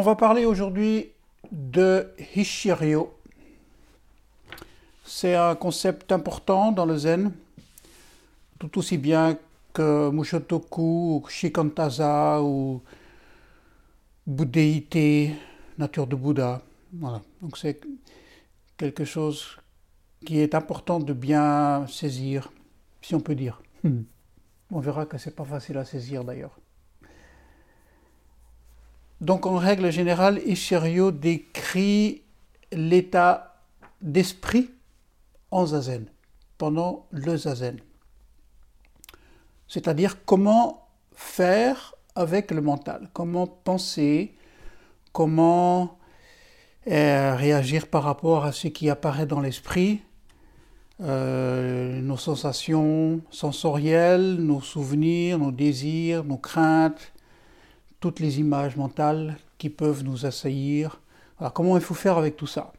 On va parler aujourd'hui de Hishiryo. C'est un concept important dans le zen, tout aussi bien que Mushotoku, ou Shikantaza ou bouddhéité, nature de Bouddha. Voilà. Donc c'est quelque chose qui est important de bien saisir, si on peut dire. Hmm. On verra que c'est pas facile à saisir d'ailleurs. Donc en règle générale, Ishirio décrit l'état d'esprit en zazen, pendant le zazen. C'est-à-dire comment faire avec le mental, comment penser, comment euh, réagir par rapport à ce qui apparaît dans l'esprit, euh, nos sensations sensorielles, nos souvenirs, nos désirs, nos craintes, toutes les images mentales qui peuvent nous assaillir. Alors comment il faut faire avec tout ça?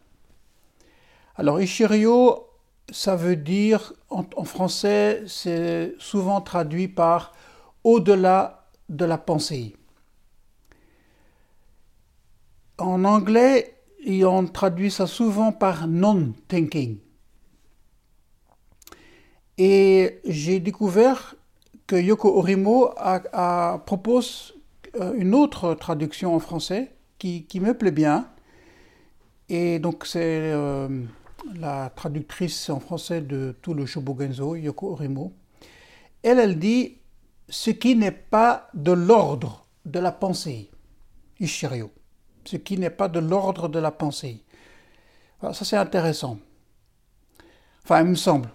Alors Ishirio, ça veut dire, en, français, c'est souvent traduit par au-delà de la pensée. En anglais, on traduit ça souvent par non-thinking. Et j'ai découvert que Yoko Orimo a, propose une autre traduction en français qui, me plaît bien. Et donc c'est euh, la traductrice en français de tout le Shobogenzo, Yoko Orimo. Elle, elle dit ce qui n'est pas de l'ordre de la pensée, Ishirio. Ce qui n'est pas de l'ordre de la pensée. ça c'est intéressant. Enfin, il me semble.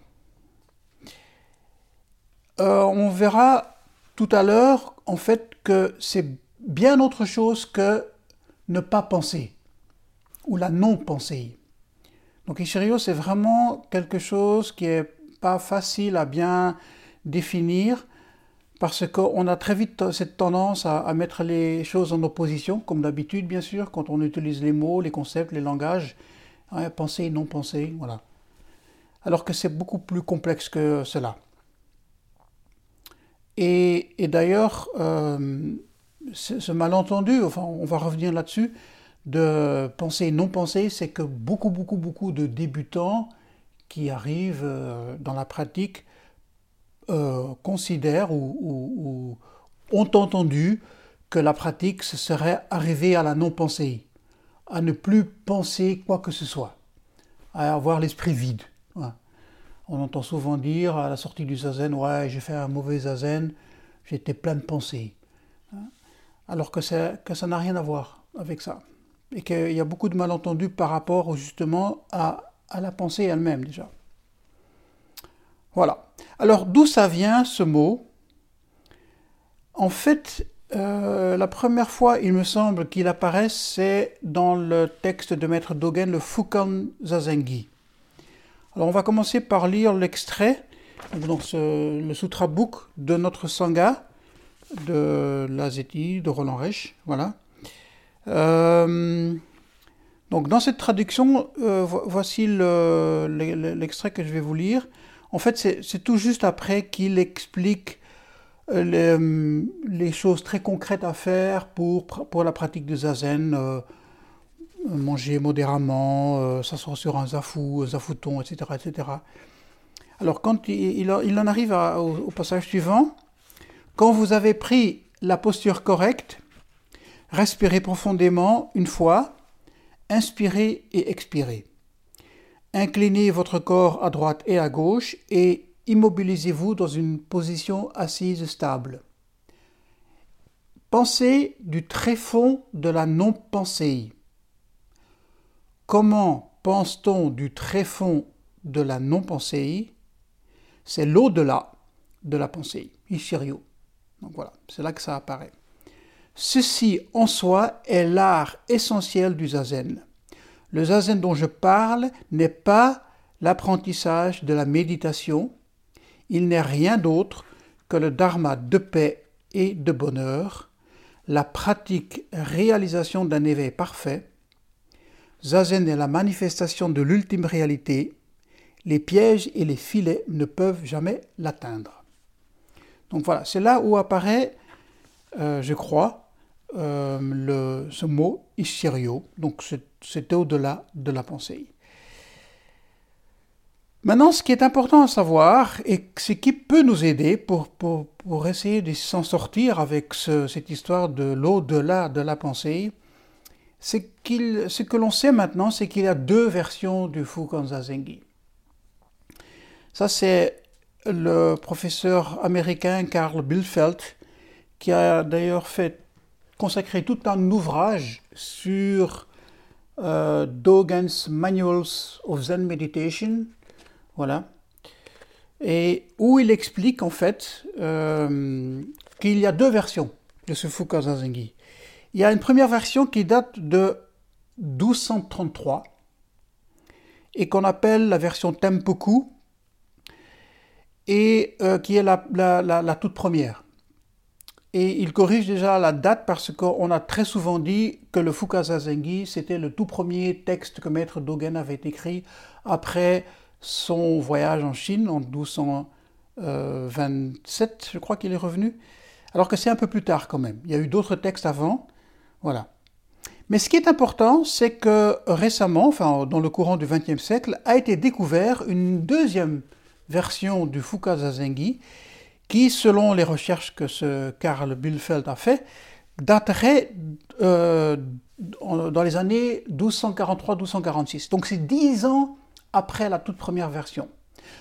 Euh, on verra tout à l'heure, en fait, que c'est bien autre chose que ne pas penser ou la non-pensée. Donc Ishirio, c'est vraiment quelque chose qui est pas facile à bien définir parce qu'on a très vite cette tendance à, mettre les choses en opposition, comme d'habitude bien sûr, quand on utilise les mots, les concepts, les langages, penser, non penser, voilà. Alors que c'est beaucoup plus complexe que cela. Et, d'ailleurs, euh, ce malentendu, enfin on va revenir là-dessus, de penser non penser, c'est que beaucoup, beaucoup, beaucoup de débutants qui arrivent euh, dans la pratique euh, considèrent ou, ont entendu que la pratique ce serait arriver à la non-pensée, à ne plus penser quoi que ce soit, à avoir l'esprit vide. On entend souvent dire à la sortie du zazen, ouais, j'ai fait un mauvais zazen, j'étais plein de pensées. Hein. Alors que, ça n'a rien à voir avec ça. Et qu'il y a beaucoup de malentendus par rapport justement à, à la pensée elle-même déjà. Voilà. Alors d'où ça vient ce mot? En fait, euh, la première fois, il me semble qu'il apparaît, c'est dans le texte de Maître Dogen, le Fukan Zazengi. Alors on va commencer par lire l'extrait, donc le Sutra Book de notre Sangha, de Lazeti, de Roland Reich, voilà. Euh, donc dans cette traduction, euh, voici l'extrait que je vais vous lire. En fait, c'est tout juste après qu'il explique euh, les, choses très concrètes à faire pour, pour la pratique de zazen manger modérément, euh, s'asseoir sur un zafou, un zafouton, etc.. Alors quand il, en arrive au, passage suivant, quand vous avez pris la posture correcte, respirez profondément une fois, inspirez et expirez. Inclinez votre corps à droite et à gauche et immobilisez-vous dans une position assise stable. Pensez du tréfonds de la non-pensée. Comment pense-t-on du tréfonds de la non-pensée? C'est l'au-delà de la pensée, Ishirio. Donc voilà, c'est là que ça apparaît. Ceci en soi est l'art essentiel du zazen. Le zazen dont je parle n'est pas l'apprentissage de la méditation, il n'est rien d'autre que le dharma de paix et de bonheur, la pratique réalisation d'un éveil parfait, Zazen est la manifestation de l'ultime réalité. Les pièges et les filets ne peuvent jamais l'atteindre. Donc voilà, c'est là où apparaît, euh, je crois, le, ce mot Ishiryo, donc c'était au-delà de la pensée. Maintenant, ce qui est important à savoir, et ce qui peut nous aider pour essayer de s'en sortir avec cette histoire de l'au-delà de la pensée, ce que l'on sait maintenant, c'est qu'il y a deux versions du Fukanzazengi. Ça, c'est le professeur américain Karl Bielefeld qui a d'ailleurs fait consacré tout un ouvrage sur euh, Dogen's Manuals of Zen Meditation, voilà. Et où il explique en fait euh, qu'il y a deux versions de ce Fuka Zazengi. Il y a une première version qui date de 1233 et qu'on appelle la version Tempoku et euh, qui est la, toute première. Et il corrige déjà la date parce qu'on a très souvent dit que le Fuka Zazengi c'était le tout premier texte que Maître Dogen avait écrit après son voyage en Chine en 1227, je crois qu'il est revenu, alors que c'est un peu plus tard quand même. Il y a eu d'autres textes avant, voilà. Mais ce qui est important, c'est que récemment, enfin dans le courant du XXe siècle, a été découvert une deuxième version du Fuka Zazengi, qui, selon les recherches que ce Karl Bielefeld a fait, daterait euh, dans les années 1243-1246. Donc c'est dix ans après la toute première version.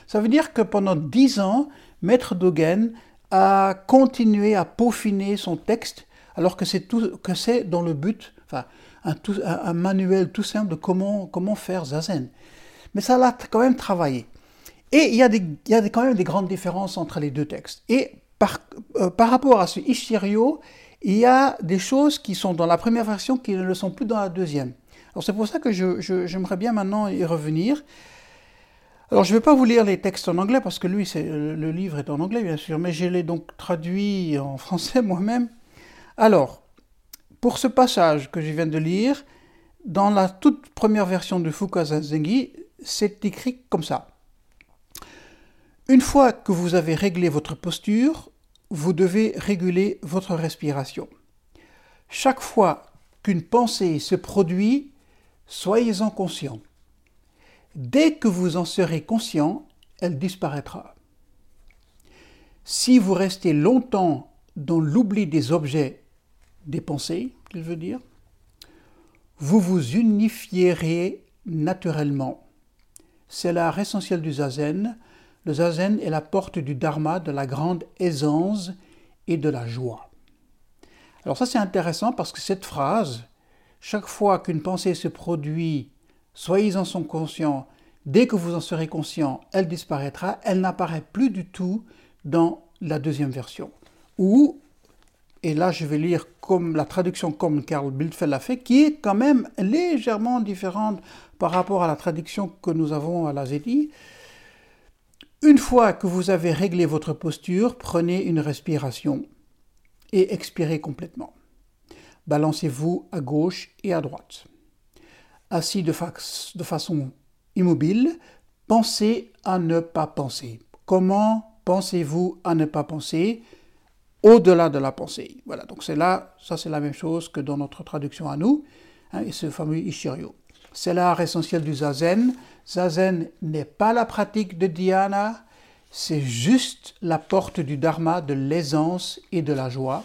Ça veut dire que pendant dix ans, Maître Dogen a continué à peaufiner son texte, alors que c'est que c'est dans le but, enfin, un, manuel tout simple de comment, comment faire zazen. Mais ça l'a quand même travaillé. Et il y a, des, il y a quand même des grandes différences entre les deux textes. Et par, euh, par rapport à ce Ishiryo, il y a des choses qui sont dans la première version qui ne le sont plus dans la deuxième. Alors c'est pour ça que j'aimerais bien maintenant y revenir. Alors je ne vais pas vous lire les textes en anglais parce que lui, le livre est en anglais bien sûr, mais je l'ai donc traduit en français moi-même. Alors, pour ce passage que je viens de lire, dans la toute première version de Fukaza Zengi, c'est écrit comme ça. Une fois que vous avez réglé votre posture, vous devez réguler votre respiration. Chaque fois qu'une pensée se produit, Soyez-en conscient. Dès que vous en serez conscient, elle disparaîtra. Si vous restez longtemps dans l'oubli des objets, des pensées, qu'il veut dire, vous vous unifierez naturellement. C'est l'art essentiel du zazen. Le zazen est la porte du dharma, de la grande aisance et de la joie. Alors ça c'est intéressant parce que cette phrase, chaque fois qu'une pensée se produit, soyez-en son conscient, dès que vous en serez conscient, elle disparaîtra, elle n'apparaît plus du tout dans la deuxième version. Ou, et là je vais lire comme la traduction comme Karl Bildfeld l'a fait, qui est quand même légèrement différente par rapport à la traduction que nous avons à la ZEDI. Une fois que vous avez réglé votre posture, prenez une respiration et expirez complètement. Balancez-vous à gauche et à droite. Assis de, de façon immobile, pensez à ne pas penser. Comment pensez-vous à ne pas penser? Au-delà de la pensée Voilà, donc c'est là, ça c'est la même chose que dans notre traduction à nous, hein, et ce fameux Ishiryo. C'est l'art essentiel du zazen. Zazen n'est pas la pratique de dhyana, c'est juste la porte du dharma, de l'aisance et de la joie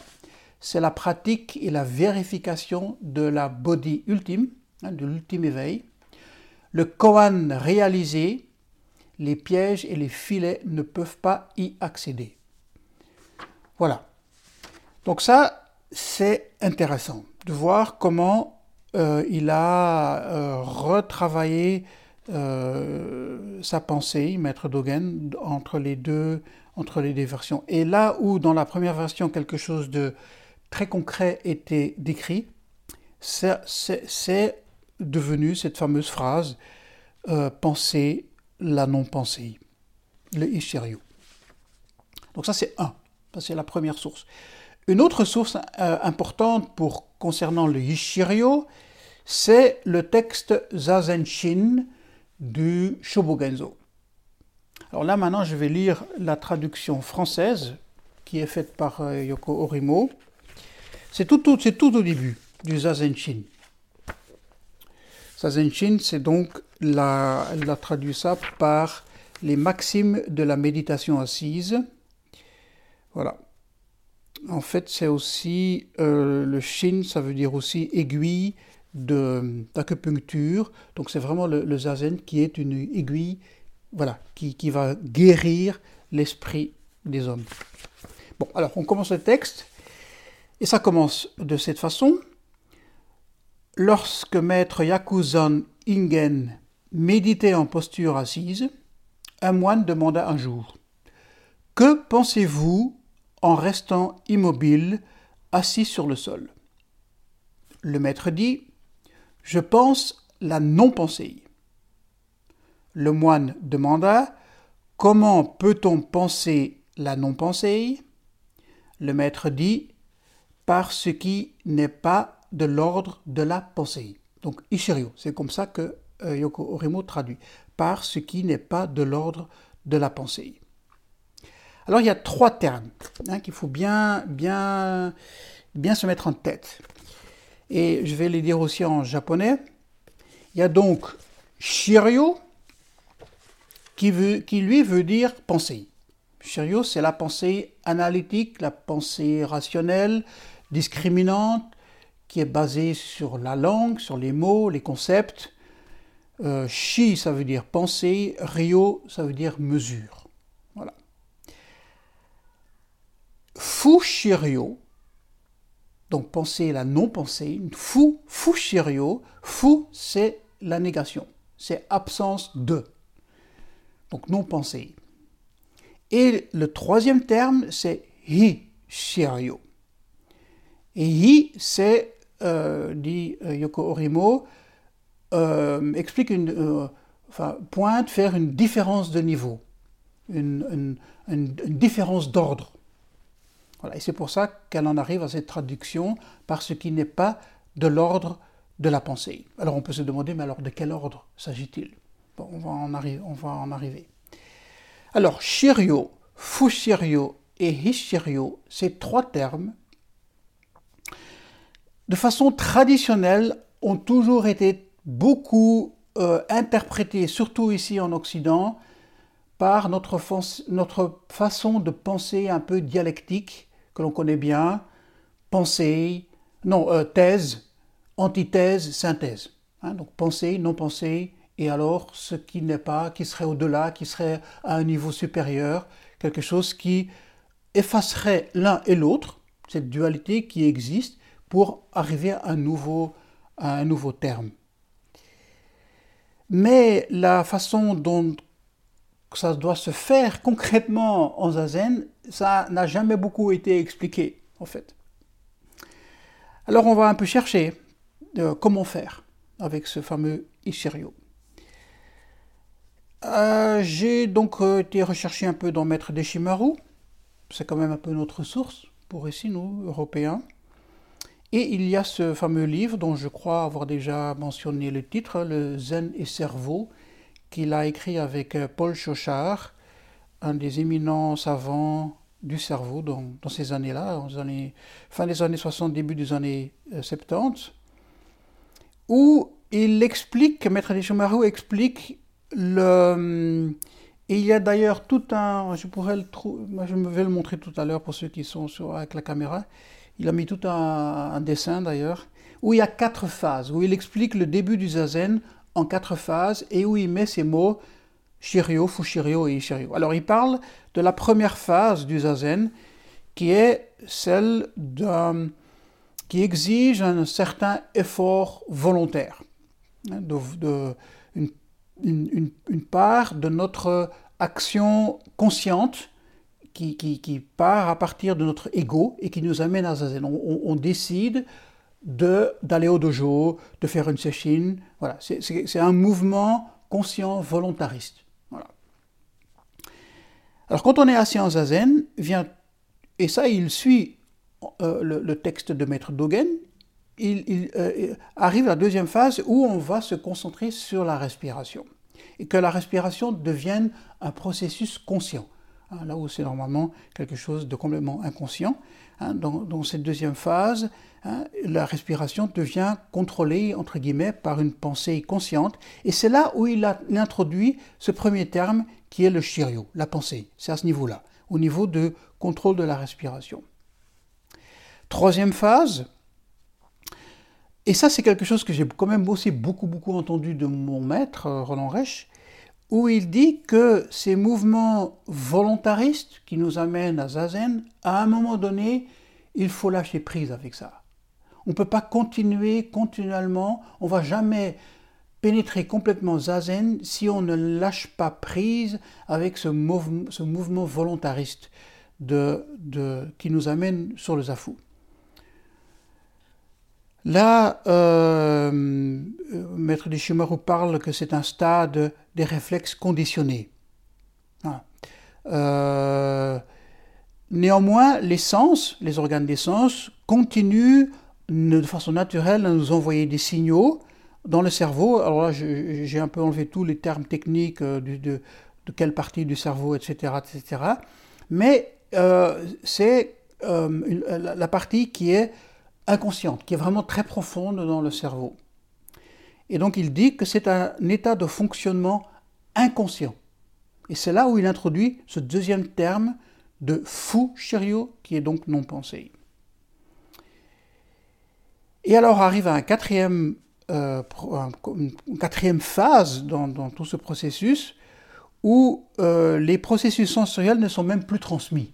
c'est la pratique et la vérification de la body ultime, hein, de l'ultime éveil. Le koan réalisé, les pièges et les filets ne peuvent pas y accéder. Voilà. Donc ça, c'est intéressant de voir comment euh, il a euh, retravaillé euh, sa pensée, Maître Dogen, entre les deux entre les deux versions. Et là où dans la première version quelque chose de très concret était décrit, c'est devenu cette fameuse phrase penser la non-pensée, le Ishiryu. Donc ça c'est un, c'est la première source. Une autre source euh, importante concernant le Ishiryu, c'est le texte Zazenshin du Shobogenzo. Alors là maintenant je vais lire la traduction française qui est faite par euh, Yoko Orimo. C'est tout, au début du Zazen-Shin. Zazen-Shin, c'est donc, la, elle a traduit ça par les maximes de la méditation assise. Voilà. En fait, c'est aussi euh, le Shin, ça veut dire aussi aiguille d'acupuncture. Donc, c'est vraiment le, zazen qui est une aiguille, voilà, qui, qui va guérir l'esprit des hommes. Bon, alors on commence le texte, et ça commence de cette façon. Lorsque maître Yakuzan Ingen méditait en posture assise, un moine demanda un jour Que pensez-vous en restant immobile, assis sur le sol Le maître dit Je pense la non-pensée. Le moine demanda Comment peut-on penser la non-pensée? Le maître dit Par ce qui n'est pas de l'ordre de la pensée. Donc Ishiryo, c'est comme ça que euh, Yoko Orimo traduit par ce qui n'est pas de l'ordre de la pensée. Alors il y a trois termes hein, qu'il faut bien, se mettre en tête. Et je vais les dire aussi en japonais. Il y a donc shiryo, qui, lui veut dire pensée. Shiryo, c'est la pensée analytique, la pensée rationnelle, discriminante, qui est basée sur la langue, sur les mots, les concepts, euh, shi, ça veut dire pensée. Ryo, ça veut dire mesure. Voilà. Fushiryo, donc pensée, la non-pensée. Fu, fushiryo. Fu, c'est la négation. C'est absence de. Donc non-pensée. Et le troisième terme, c'est hi shiryo. Et hi, c'est, euh, dit euh, Yoko Orimo, euh, explique une, enfin, pointe faire une différence de niveau, une, différence d'ordre. Et c'est pour ça qu'elle en arrive à cette traduction par ce qui n'est pas de l'ordre de la pensée. Alors on peut se demander, mais alors de quel ordre s'agit-il? On, va en arriver. Alors, Shiryo, Fushiryo et Hishiryo, ces trois termes, de façon traditionnelle, ont toujours été beaucoup euh, interprété, surtout ici en Occident, par notre façon de penser un peu dialectique, que l'on connaît bien, pensée, non, euh, thèse, antithèse, synthèse. Hein, donc pensée, non pensée, et alors ce qui n'est pas, qui serait au-delà, qui serait à un niveau supérieur, quelque chose qui effacerait l'un et l'autre, cette dualité qui existe, pour arriver à un nouveau, à un nouveau terme. Mais la façon dont ça doit se faire concrètement en zazen, ça n'a jamais beaucoup été expliqué, en fait. Alors on va un peu chercher euh, comment faire avec ce fameux Ishiryo. Euh, j'ai donc euh, été recherché un peu dans Maître Deshimaru, c'est quand même un peu notre source pour ici, nous, Européens. Et il y a ce fameux livre dont je crois avoir déjà mentionné le titre, Le Zen et Cerveau, qu'il a écrit avec euh, Paul Chauchard, un des éminents savants du cerveau dans, ces années-là, années, fin des années 60, début des années 70, euh, où il explique, Maître Deschumaru explique le... Et il y a d'ailleurs tout un, je pourrais le trouver, je vais le montrer tout à l'heure pour ceux qui sont sur, avec la caméra, il a mis tout un, dessin d'ailleurs, où il y a quatre phases, où il explique le début du zazen en quatre phases et où il met ces mots Shiryo, Fushiryo et Ishiryo. Alors il parle de la première phase du zazen qui est celle d'un, qui exige un certain effort volontaire, hein, de, une, une, part de notre action consciente qui, part à partir de notre ego et qui nous amène à Zazen. On, décide d'aller au dojo, de faire une session. Voilà, c'est un mouvement conscient, volontariste. Voilà. Alors quand on est assis en Zazen, vient, et ça il suit euh, le, texte de Maître Dogen, il, euh, arrive à la deuxième phase où on va se concentrer sur la respiration. Et que la respiration devienne un processus conscient hein, là où c'est normalement quelque chose de complètement inconscient. Hein, dans, cette deuxième phase, hein, la respiration devient contrôlée, entre guillemets, par une pensée consciente, et c'est là où il, a, introduit ce premier terme qui est le shiryu, la pensée. C'est à ce niveau-là, au niveau de contrôle de la respiration. Troisième phase, et ça c'est quelque chose que j'ai quand même aussi beaucoup beaucoup entendu de mon maître, euh, Roland Reich, où il dit que ces mouvements volontaristes qui nous amènent à Zazen, à un moment donné, il faut lâcher prise avec ça. On ne peut pas continuer continuellement, on va jamais pénétrer complètement Zazen si on ne lâche pas prise avec ce, mouvement, volontariste qui nous amène sur le Zafu. Là, euh, Maître Deshimaru parle que c'est un stade des réflexes conditionnés. Euh, néanmoins, les sens, les organes des sens, continuent de façon naturelle à nous envoyer des signaux dans le cerveau. Alors là, j'ai un peu enlevé tous les termes techniques euh, de, de, quelle partie du cerveau, etc. etc. Mais c'est la partie qui est inconsciente, qui est vraiment très profonde dans le cerveau. Et donc il dit que c'est un état de fonctionnement inconscient. Et c'est là où il introduit ce deuxième terme de fou shiryo, qui est donc non pensé. Et alors arrive un quatrième, euh, une quatrième phase dans, tout ce processus où euh, les processus sensoriels ne sont même plus transmis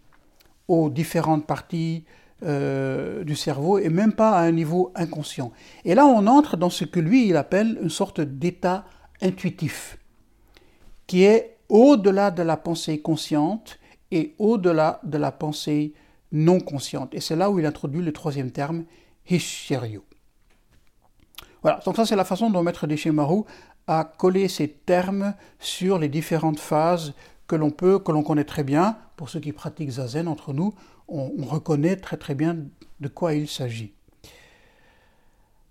aux différentes parties euh, du cerveau et même pas à un niveau inconscient. Et là, on entre dans ce que lui, il appelle une sorte d'état intuitif, qui est au-delà de la pensée consciente et au-delà de la pensée non consciente. Et c'est là où il introduit le troisième terme, Hishiryu. Voilà, donc ça c'est la façon dont Maître Deshimaru a collé ces termes sur les différentes phases que l'on peut, que l'on connaît très bien, pour ceux qui pratiquent Zazen entre nous, on, reconnaît très très bien de quoi il s'agit.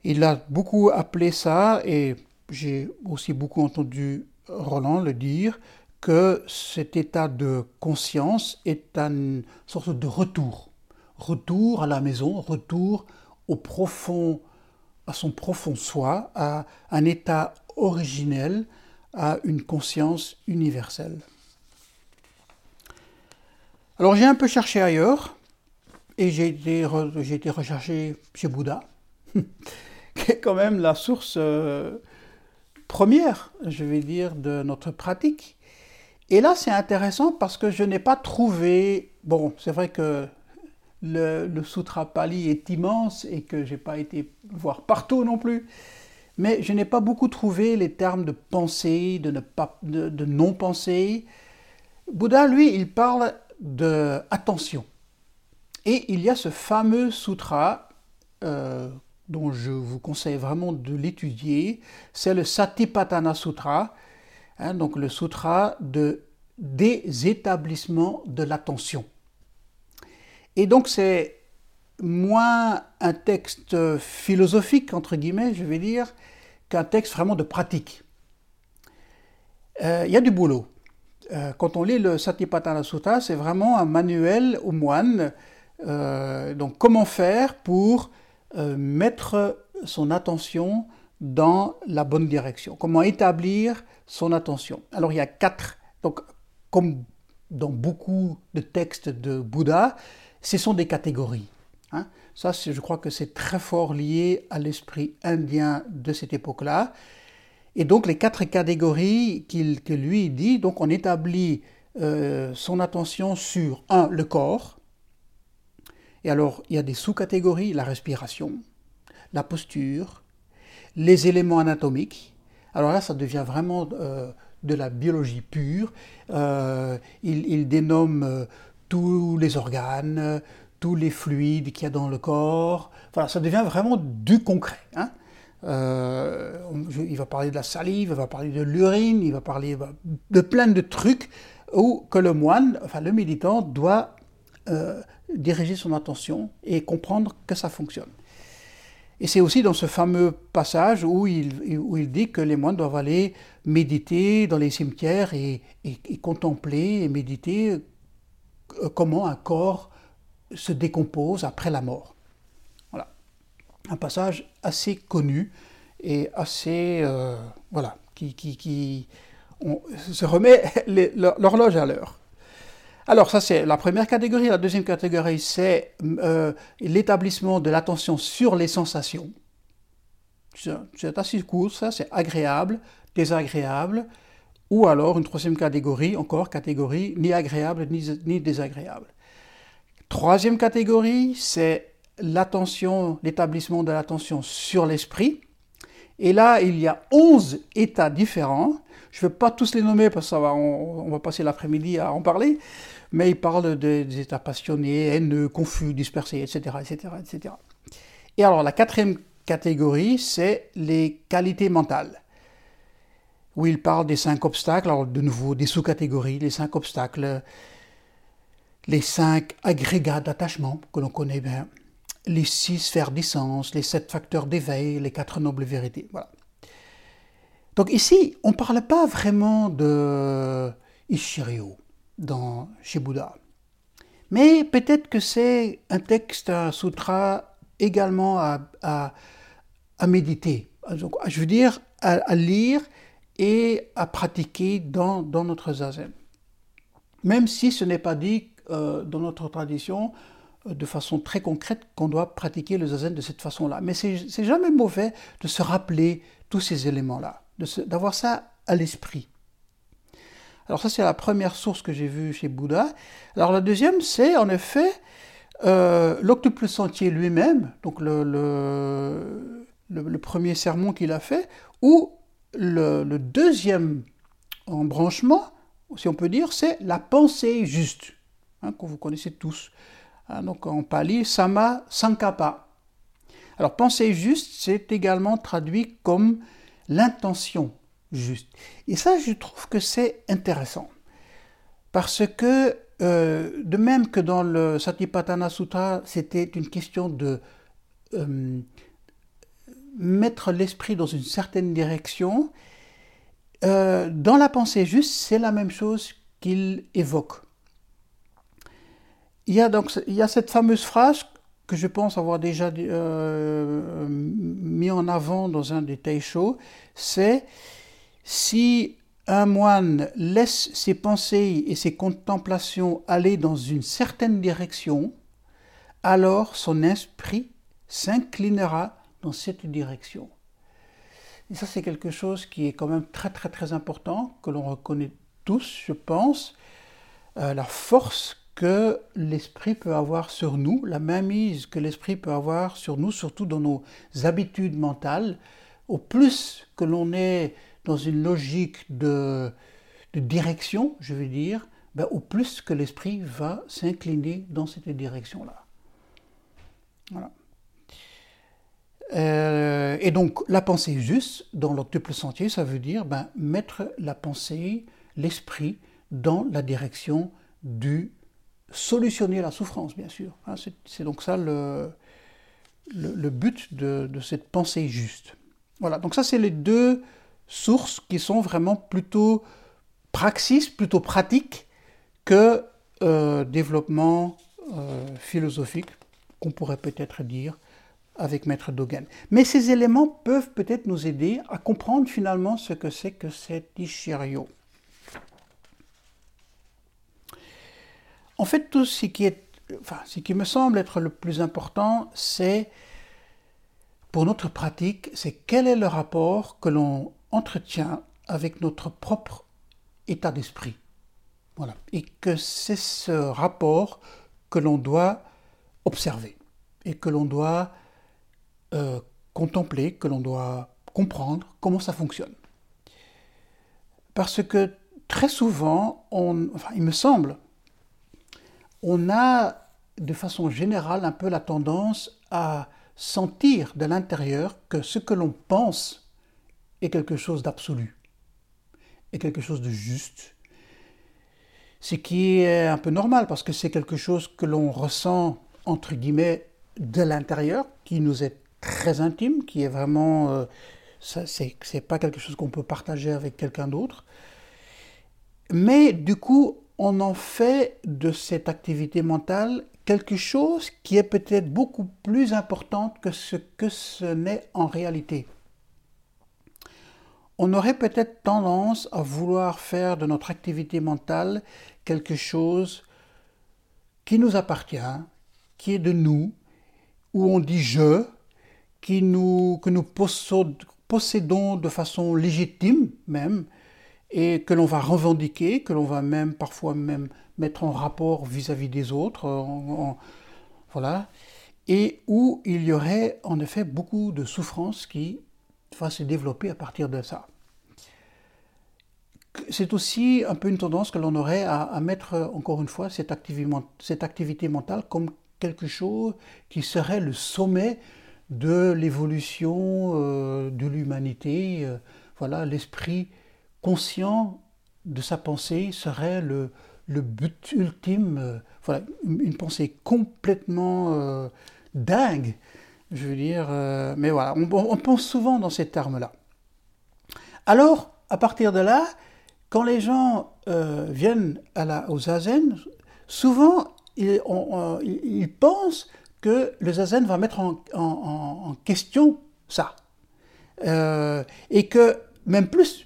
Il a beaucoup appelé ça, et j'ai aussi beaucoup entendu Roland le dire, que cet état de conscience est une sorte de retour. Retour à la maison, retour au profond, à son profond soi, à un état originel, à une conscience universelle. Alors j'ai un peu cherché ailleurs et j'ai été, été recherché chez Bouddha, qui est quand même la source euh, première, je vais dire, de notre pratique. Et là, c'est intéressant parce que je n'ai pas trouvé. Bon, c'est vrai que le, Sutra Pali est immense et que je n'ai pas été voir partout non plus. Mais je n'ai pas beaucoup trouvé les termes de pensée, de, de non-pensée. Bouddha, lui, il parle de attention. Et il y a ce fameux sutra euh, dont je vous conseille vraiment de l'étudier, c'est le Satipatthana Sutra, hein, donc le sutra de désétablissement de l'attention. Et donc c'est moins un texte philosophique, entre guillemets, je vais dire, qu'un texte vraiment de pratique. Euh, il y a du boulot. Euh, quand on lit le Satipatthana Sutta, c'est vraiment un manuel aux moines. Euh, donc, comment faire pour euh, mettre son attention dans la bonne direction Comment établir son attention Alors, il y a quatre. Donc, comme dans beaucoup de textes de Bouddha, ce sont des catégories. Hein. Ça, je crois que c'est très fort lié à l'esprit indien de cette époque-là. Et donc les quatre catégories qu'il que lui dit, donc on établit euh, son attention sur un le corps. Et alors il y a des sous-catégories la respiration, la posture, les éléments anatomiques. Alors là, ça devient vraiment euh, de la biologie pure. Euh, il, dénomme tous les organes, tous les fluides qu'il y a dans le corps. Voilà, ça devient vraiment du concret. Hein. Euh, il va parler de la salive, il va parler de l'urine, il va parler de plein de trucs où que le moine, enfin le méditant, doit euh, diriger son attention et comprendre que ça fonctionne. Et c'est aussi dans ce fameux passage où il, où il dit que les moines doivent aller méditer dans les cimetières et, et, contempler et méditer euh, comment un corps se décompose après la mort. Un passage assez connu et assez, euh, voilà, qui, qui, on se remet l'horloge à l'heure. Alors ça c'est la première catégorie. La deuxième catégorie c'est euh, l'établissement de l'attention sur les sensations. C'est assez court, ça c'est agréable, désagréable, ou alors une troisième catégorie, encore catégorie ni agréable ni, ni désagréable. Troisième catégorie, c'est l'attention, l'établissement de l'attention sur l'esprit. Et là, il y a 11 états différents. Je ne vais pas tous les nommer parce qu'on va, va passer l'après-midi à en parler, mais il parle des états passionnés, haineux, confus, dispersés, etc., etc., etc. Et alors, la quatrième catégorie, c'est les qualités mentales, où il parle des cinq obstacles, alors de nouveau des sous-catégories, les cinq obstacles, les cinq agrégats d'attachement que l'on connaît bien, les six sphères d'essence, les sept facteurs d'éveil, les quatre nobles vérités. Voilà. Donc ici, on ne parle pas vraiment de Ishiryo dans, chez Bouddha. Mais peut-être que c'est un texte, un sutra également à, méditer. je veux dire, à, lire et à pratiquer dans, dans notre zazen. Même si ce n'est pas dit euh, dans notre tradition de façon très concrète qu'on doit pratiquer le zazen de cette façon-là. Mais c'est jamais mauvais de se rappeler tous ces éléments-là, d'avoir ça à l'esprit. Alors ça c'est la première source que j'ai vue chez Bouddha. Alors la deuxième c'est en effet euh, l'octuple sentier lui-même, donc le, premier sermon qu'il a fait, ou le, deuxième embranchement, si on peut dire, c'est la pensée juste. Hein, que vous connaissez tous. Hein, donc en pali, sama sankapa. Alors penser juste, c'est également traduit comme l'intention juste. Et ça, je trouve que c'est intéressant. Parce que, euh, de même que dans le Satipatthana Sutra, c'était une question de euh, mettre l'esprit dans une certaine direction, euh, dans la pensée juste, c'est la même chose qu'il évoque. Il y a donc il y a cette fameuse phrase que je pense avoir déjà euh, mis en avant dans un des Taisho, c'est si un moine laisse ses pensées et ses contemplations aller dans une certaine direction, alors son esprit s'inclinera dans cette direction. Et ça, c'est quelque chose qui est quand même très très très important, que l'on reconnaît tous, je pense, euh, la force que l'esprit peut avoir sur nous, la mainmise que l'esprit peut avoir sur nous, surtout dans nos habitudes mentales. Au plus que l'on est dans une logique de, direction, je veux dire, ben, au plus que l'esprit va s'incliner dans cette direction-là. Euh, et donc la pensée juste, dans l'octuple sentier, ça veut dire ben, mettre la pensée, l'esprit, dans la direction du solutionner la souffrance, bien sûr. Hein, c'est donc ça le, le, but de, cette pensée juste. Voilà, donc ça c'est les deux sources qui sont vraiment plutôt praxis, plutôt pratiques que euh, développement euh, philosophique, qu'on pourrait peut-être dire avec Maître Dogen. Mais ces éléments peuvent peut-être nous aider à comprendre finalement ce que c'est que cet Ishirio. En fait, tout ce qui, est, enfin, ce qui me semble être le plus important, c'est pour notre pratique, c'est quel est le rapport que l'on entretient avec notre propre état d'esprit. Voilà. Et que c'est ce rapport que l'on doit observer et que l'on doit euh, contempler, que l'on doit comprendre comment ça fonctionne. Parce que très souvent, enfin, il me semble on a de façon générale un peu la tendance à sentir de l'intérieur que ce que l'on pense est quelque chose d'absolu, est quelque chose de juste, ce qui est un peu normal parce que c'est quelque chose que l'on ressent entre guillemets de l'intérieur, qui nous est très intime, qui est vraiment, euh, c'est pas quelque chose qu'on peut partager avec quelqu'un d'autre. Mais du coup, on en fait de cette activité mentale quelque chose qui est peut-être beaucoup plus importante que ce que ce n'est en réalité. On aurait peut-être tendance à vouloir faire de notre activité mentale quelque chose qui nous appartient, qui est de nous, où on dit je, qui nous, que nous possédons de façon légitime même, et que l'on va revendiquer, que l'on va même parfois même mettre en rapport vis-à-vis des autres, voilà, et où il y aurait en effet beaucoup de souffrance qui va se développer à partir de ça. C'est aussi un peu une tendance que l'on aurait à, mettre, encore une fois, cette activité, mentale comme quelque chose qui serait le sommet de l'évolution euh, de l'humanité. Euh, voilà, l'esprit conscient de sa pensée serait le, but ultime, euh, voilà, une pensée complètement euh, dingue, je veux dire, euh, mais voilà, on, pense souvent dans ces termes-là. Alors, à partir de là, quand les gens viennent à la, au zazen, souvent ils, pensent que le zazen va mettre en question ça. et que, même plus,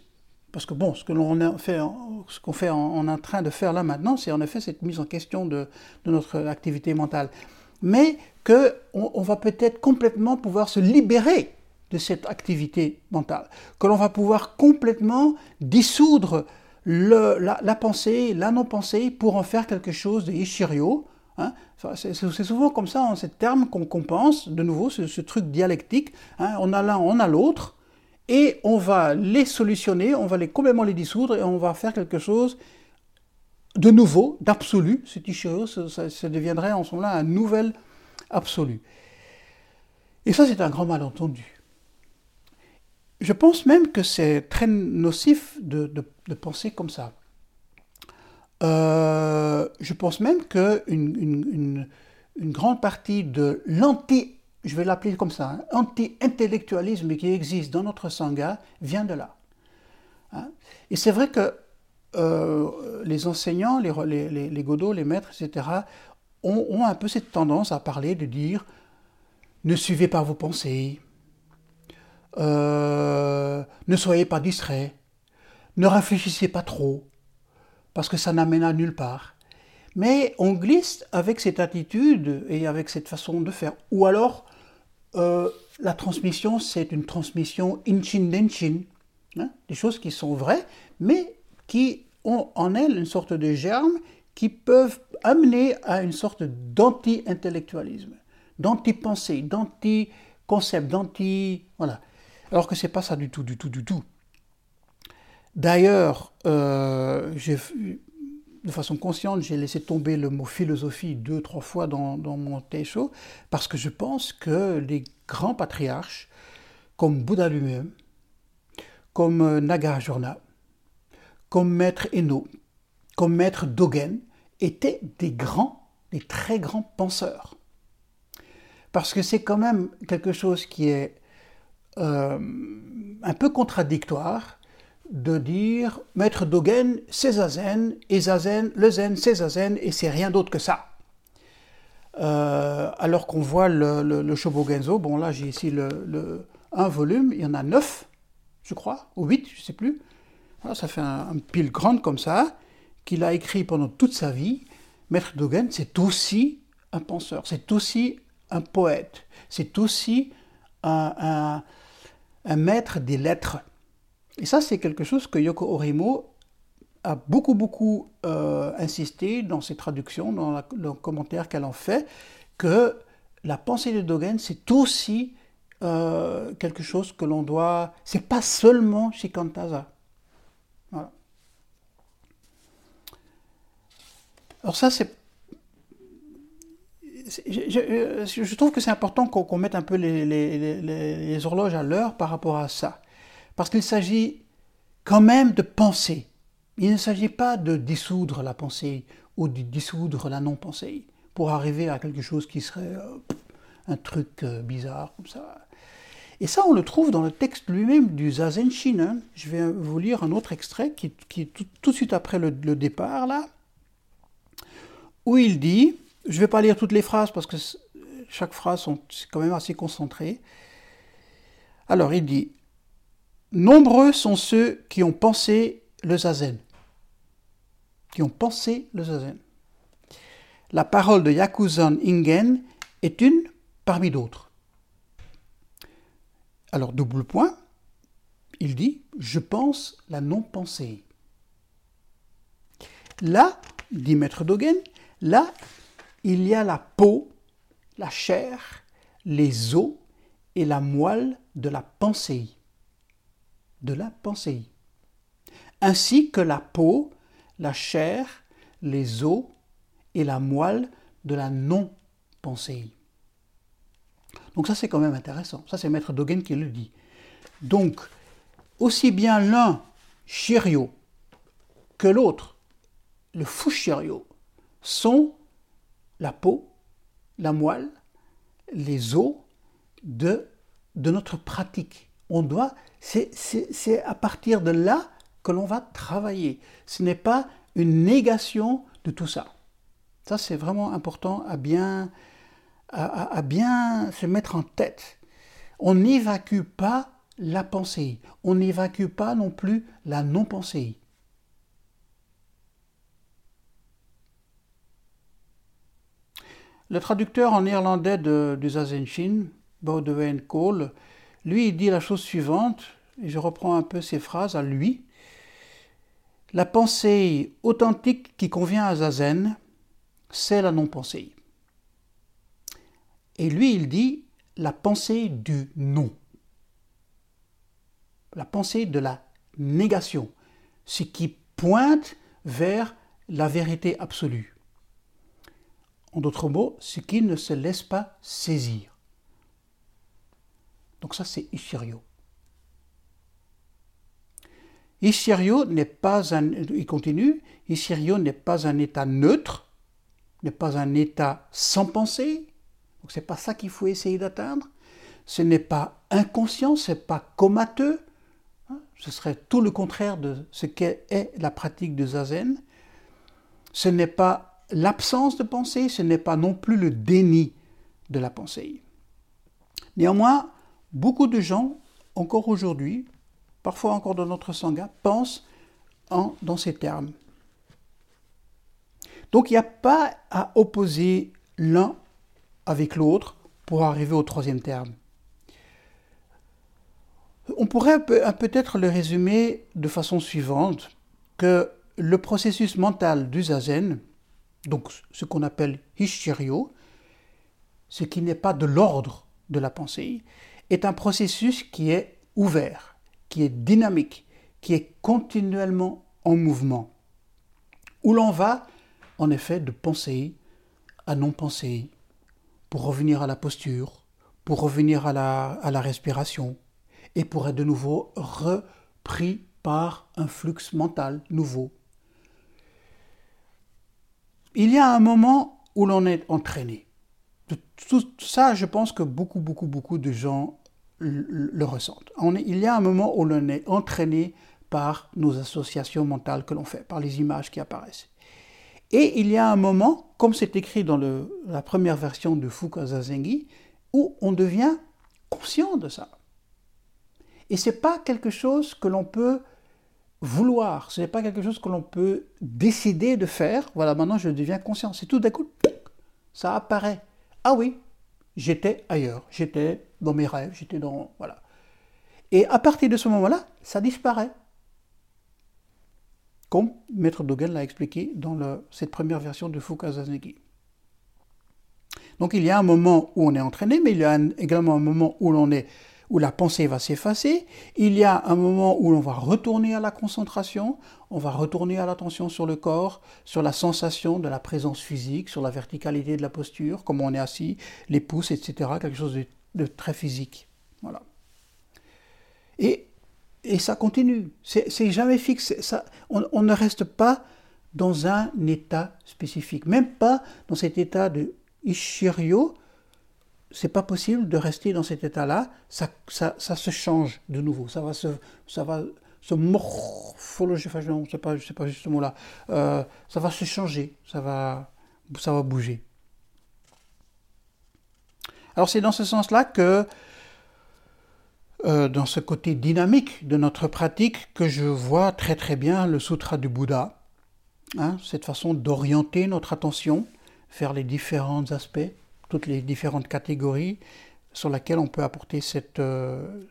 parce que bon, ce que fait, ce qu'on fait en, train de faire là maintenant, c'est en effet cette mise en question de, notre activité mentale. Mais qu'on on va peut-être complètement pouvoir se libérer de cette activité mentale, que l'on va pouvoir complètement dissoudre la, pensée, la non-pensée pour en faire quelque chose de Ishirio. Hein. C'est souvent comme ça, en ces termes qu'on pense, de nouveau, ce, truc dialectique. Hein. On a l'un, on a l'autre et on va les solutionner, on va les complètement les dissoudre et on va faire quelque chose de nouveau, d'absolu. Ce Ichiro, ça, ça, deviendrait en ce moment-là un nouvel absolu. Et ça, c'est un grand malentendu. Je pense même que c'est très nocif de, penser comme ça. Euh, je pense même qu'une une, une, grande partie de l'anti je vais l'appeler comme ça, hein, anti-intellectualisme qui existe dans notre sangha vient de là. Hein. Et c'est vrai que euh, les enseignants, les, les, les, maîtres, etc., ont, un peu cette tendance à parler, de dire ne suivez pas vos pensées, euh, ne soyez pas distrait, ne réfléchissez pas trop, parce que ça n'amène à nulle part. Mais on glisse avec cette attitude et avec cette façon de faire. Ou alors, euh, la transmission, c'est une transmission inchin-denchin, hein, des choses qui sont vraies, mais qui ont en elles une sorte de germe qui peuvent amener à une sorte d'anti-intellectualisme, d'anti-pensée, d'anti-concept, d'anti... Voilà. Alors que c'est pas ça du tout, du tout, du tout. D'ailleurs, euh, de façon consciente, j'ai laissé tomber le mot philosophie deux, trois fois dans, mon Teisho, parce que je pense que les grands patriarches, comme Bouddha lui-même, comme euh, Nagarjuna, comme Maître Eno, comme Maître Dogen, étaient des grands, des très grands penseurs. Parce que c'est quand même quelque chose qui est euh, un peu contradictoire de dire Maître Dogen, c'est Zazen, et Zazen, le Zen, c'est Zazen, et c'est rien d'autre que ça. Euh, alors qu'on voit le, le, Shobogenzo, bon là j'ai ici le, un volume, il y en a neuf, je crois, ou huit, je ne sais plus. ça fait un, pile grande comme ça, qu'il a écrit pendant toute sa vie. Maître Dogen, c'est aussi un penseur, c'est aussi un poète, c'est aussi un, un maître des lettres. Et ça, c'est quelque chose que Yoko Orimo a beaucoup, beaucoup euh, insisté dans ses traductions, dans le commentaire qu'elle en fait, que la pensée de Dogen, c'est aussi euh, quelque chose que l'on doit. C'est pas seulement Shikantaza. Alors, ça, c'est. Je, trouve que c'est important qu'on mette un peu les horloges à l'heure par rapport à ça. Parce qu'il s'agit quand même de penser. Il ne s'agit pas de dissoudre la pensée ou de dissoudre la non-pensée pour arriver à quelque chose qui serait euh, un truc euh, bizarre comme ça. Et ça, on le trouve dans le texte lui-même du Zazen Shin. Hein. Je vais vous lire un autre extrait qui, est tout, de suite après le, départ, là. où il dit, je ne vais pas lire toutes les phrases parce que chaque phrase est quand même assez concentrée. Alors il dit, nombreux sont ceux qui ont pensé le zazen, qui ont pensé le zazen. La parole de Yakuzan Ingen est une parmi d'autres. Alors double point, il dit, je pense la non-pensée. Là, dit Maître Dogen, là, il y a la peau, la chair, les os et la moelle de la pensée. De la pensée. Ainsi que la peau, la chair, les os et la moelle de la non-pensée. Donc ça c'est quand même intéressant. Ça c'est Maître Dogen qui le dit. Donc, aussi bien l'un, Shirio, que l'autre, le Fushirio, sont la peau, la moelle, les os de, de notre pratique. On doit, c'est à partir de là que l'on va travailler. Ce n'est pas une négation de tout ça. Ça, c'est vraiment important à bien, à, bien se mettre en tête. On n'évacue pas la pensée. On n'évacue pas non plus la non-pensée. Le traducteur en néerlandais du Zazen Boudewijn Kool, lui, il dit la chose suivante, et je reprends un peu ses phrases à lui. La pensée authentique qui convient à Zazen, c'est la non-pensée. Et lui, il dit la pensée du non. La pensée de la négation, ce qui pointe vers la vérité absolue. En d'autres mots, ce qui ne se laisse pas saisir. Donc ça, c'est Ishirio. Ishirio n'est pas un, il continue, Ishirio n'est pas un état neutre, n'est pas un état sans pensée. Donc c'est pas ça qu'il faut essayer d'atteindre. Ce n'est pas inconscient, c'est pas comateux. Hein. Ce serait tout le contraire de ce qu'est la pratique de zazen. Ce n'est pas l'absence de pensée, ce n'est pas non plus le déni de la pensée. Néanmoins, beaucoup de gens, encore aujourd'hui, parfois encore dans notre sangha, pensent en, dans ces termes. Donc il n'y a pas à opposer l'un avec l'autre pour arriver au troisième terme. On pourrait peut-être le résumer de façon suivante, que le processus mental du zazen donc ce qu'on appelle Hishirio, ce qui n'est pas de l'ordre de la pensée, est un processus qui est ouvert, qui est dynamique, qui est continuellement en mouvement, où l'on va en effet de pensée à non-pensée, pour revenir à la posture, pour revenir à la, à la respiration, et pour être de nouveau repris par un flux mental nouveau il y a un moment où l'on est entraîné. Tout ça, je pense que beaucoup, beaucoup, beaucoup de gens le ressentent. il y a un moment où l'on est entraîné par nos associations mentales que l'on fait, par les images qui apparaissent. Et il y a un moment, comme c'est écrit dans la première version de Fuka Zazengi, où on devient conscient de ça. Et ce n'est pas quelque chose que l'on peut vouloir, ce n'est pas quelque chose que l'on peut décider de faire. Voilà, maintenant je deviens conscient. C'est tout d'un coup, ça apparaît. Ah oui, j'étais ailleurs, j'étais dans mes rêves, j'étais dans. Voilà. Et à partir de ce moment-là, ça disparaît. Comme Maître Dogen l'a expliqué dans cette première version de Fukazanegi. Donc il y a un moment où on est entraîné, mais il y a également un moment où l'on est où la pensée va s'effacer, il y a un moment où l'on va retourner à la concentration, on va retourner à l'attention sur le corps, sur la sensation de la présence physique, sur la verticalité de la posture, comment on est assis, les pouces, etc., quelque chose de, très physique. Voilà. Et, et ça continue, c'est jamais fixe, ça, on, on ne reste pas dans un état spécifique, même pas dans cet état de Ishirio, c'est pas possible de rester dans cet état-là, ça, ça, ça, se change de nouveau, ça va se, ça va se morphologer, enfin, pas, je sais pas juste ce mot-là, euh, ça va se changer, ça va ça va bouger. Alors c'est dans ce sens-là que, euh, dans ce côté dynamique de notre pratique, que je vois très très bien le sutra du Bouddha, hein, cette façon d'orienter notre attention vers les différents aspects, toutes les différentes catégories sur lesquelles on peut apporter cette, euh,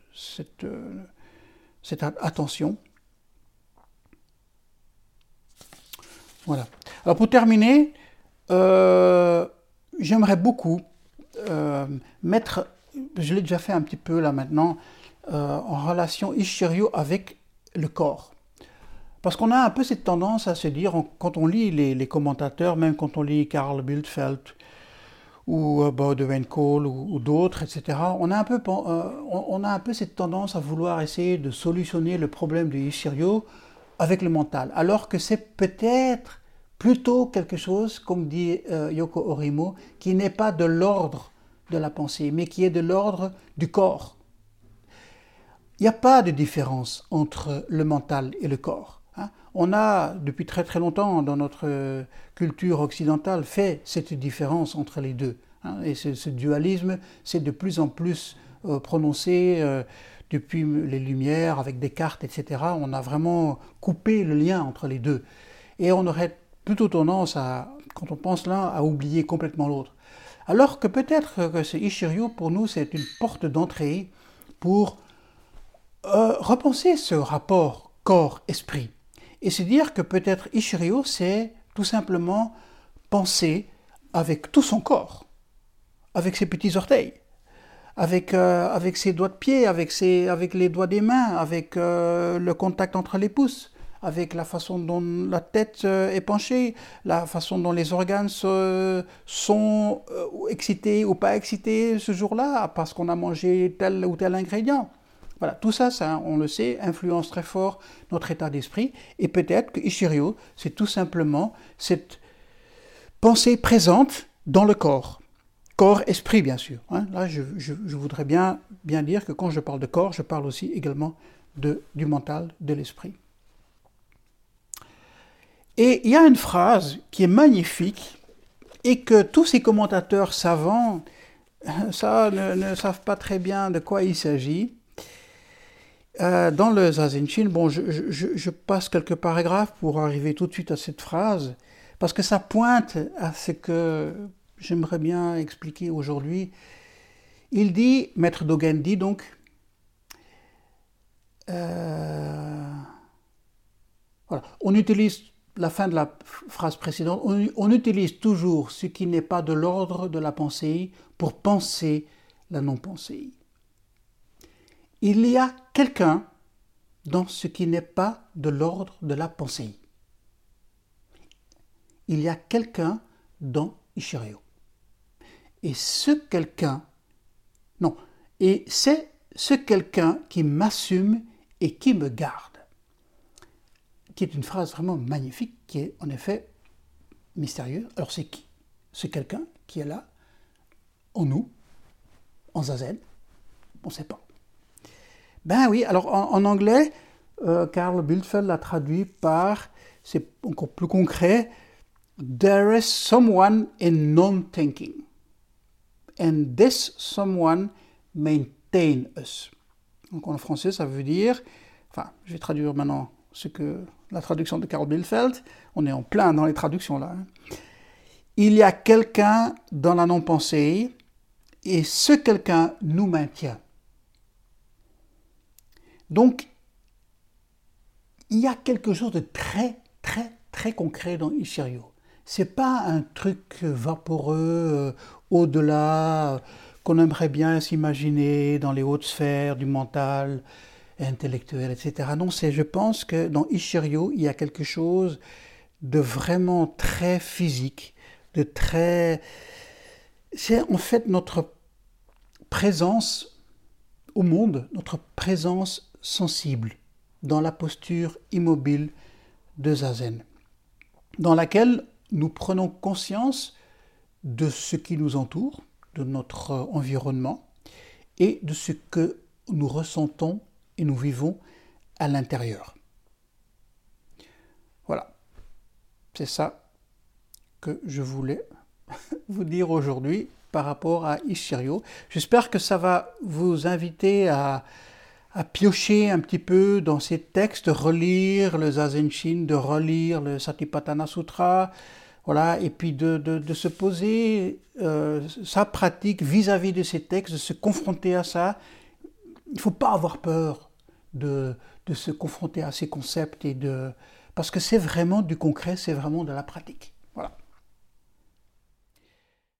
euh, attention. Voilà. Alors pour terminer, j'aimerais beaucoup euh, mettre, je l'ai déjà fait un petit peu là maintenant, euh, en relation Ishiryu avec le corps. Parce qu'on a un peu cette tendance à se dire, quand on lit les, commentateurs, même quand on lit Karl Bildfeld ou euh, Baudouin Cole ou, d'autres, etc., on a, un peu, on, a un peu cette tendance à vouloir essayer de solutionner le problème de Ishiryu avec le mental, alors que c'est peut-être plutôt quelque chose, comme dit euh, Yoko Orimo, qui n'est pas de l'ordre de la pensée, mais qui est de l'ordre du corps. Il n'y a pas de différence entre le mental et le corps. On a, depuis très très longtemps, dans notre culture occidentale, fait cette différence entre les deux. Hein. et ce, dualisme s'est de plus en plus euh, prononcé euh, depuis les Lumières, avec Descartes, etc. On a vraiment coupé le lien entre les deux. Et on aurait plutôt tendance à, quand on pense l'un, à oublier complètement l'autre. Alors que peut-être que ce Ishiryu, pour nous, c'est une porte d'entrée pour euh, repenser ce rapport corps-esprit. Et se dire que peut-être Ishiryu, c'est tout simplement penser avec tout son corps, avec ses petits orteils, avec, euh, avec ses doigts de pied, avec, ses, avec les doigts des mains, avec euh, le contact entre les pouces, avec la façon dont la tête euh, est penchée, la façon dont les organes sont excités ou pas excités ce jour-là parce qu'on a mangé tel ou tel ingrédient. Voilà, tout ça, ça, on le sait, influence très fort notre état d'esprit. Et peut-être que Ishiryu, c'est tout simplement cette pensée présente dans le corps. Corps-esprit, bien sûr. Hein. Là, je, voudrais bien, bien dire que quand je parle de corps, je parle aussi également du mental, de l'esprit. Et il y a une phrase qui est magnifique et que tous ces commentateurs savants ça, ne, savent pas très bien de quoi il s'agit. Euh, dans le Zazen bon, je, passe quelques paragraphes pour arriver tout de suite à cette phrase, parce que ça pointe à ce que j'aimerais bien expliquer aujourd'hui. Il dit, Maître Dogen dit donc, euh, on utilise la fin de la phrase précédente, on, utilise toujours ce qui n'est pas de l'ordre de la pensée pour penser la non-pensée. Il y a quelqu'un dans ce qui n'est pas de l'ordre de la pensée. Il y a quelqu'un dans Ishiryu. Et ce quelqu'un, non, et c'est ce quelqu'un qui m'assume et qui me garde qui est une phrase vraiment magnifique, qui est en effet mystérieuse. Alors c'est qui? C'est quelqu'un qui est là, en nous, en zazen, on ne sait pas. Ben oui, alors en, anglais, euh, Karl Bildfeld l'a traduit par, c'est encore plus concret, There is someone in non-thinking. And this someone maintain us. Donc en français, ça veut dire, enfin, je vais traduire maintenant ce que la traduction de Karl Bielfeld, on est en plein dans les traductions là. Hein. Il y a quelqu'un dans la non-pensée et ce quelqu'un nous maintient. Donc, il y a quelque chose de très, très, très concret dans Ishiryu. C'est pas un truc vaporeux euh, au-delà euh, qu'on aimerait bien s'imaginer dans les hautes sphères du mental, intellectuel, etc. Non, c'est, je pense que dans Ishiryu, il y a quelque chose de vraiment très physique, de très... C'est en fait notre présence au monde, notre présence sensible dans la posture immobile de Zazen, dans laquelle nous prenons conscience de ce qui nous entoure, de notre environnement et de ce que nous ressentons et nous vivons à l'intérieur. Voilà. C'est ça que je voulais vous dire aujourd'hui par rapport à Ishirio. J'espère que ça va vous inviter à, à piocher un petit peu dans ces textes, relire le Zazen de relire le Satipatthana Sutra, voilà, et puis de, de, se poser euh, sa pratique vis-à-vis de ces textes, de se confronter à ça. Il ne faut pas avoir peur de, de se confronter à ces concepts et de parce que c'est vraiment du concret, c'est vraiment de la pratique.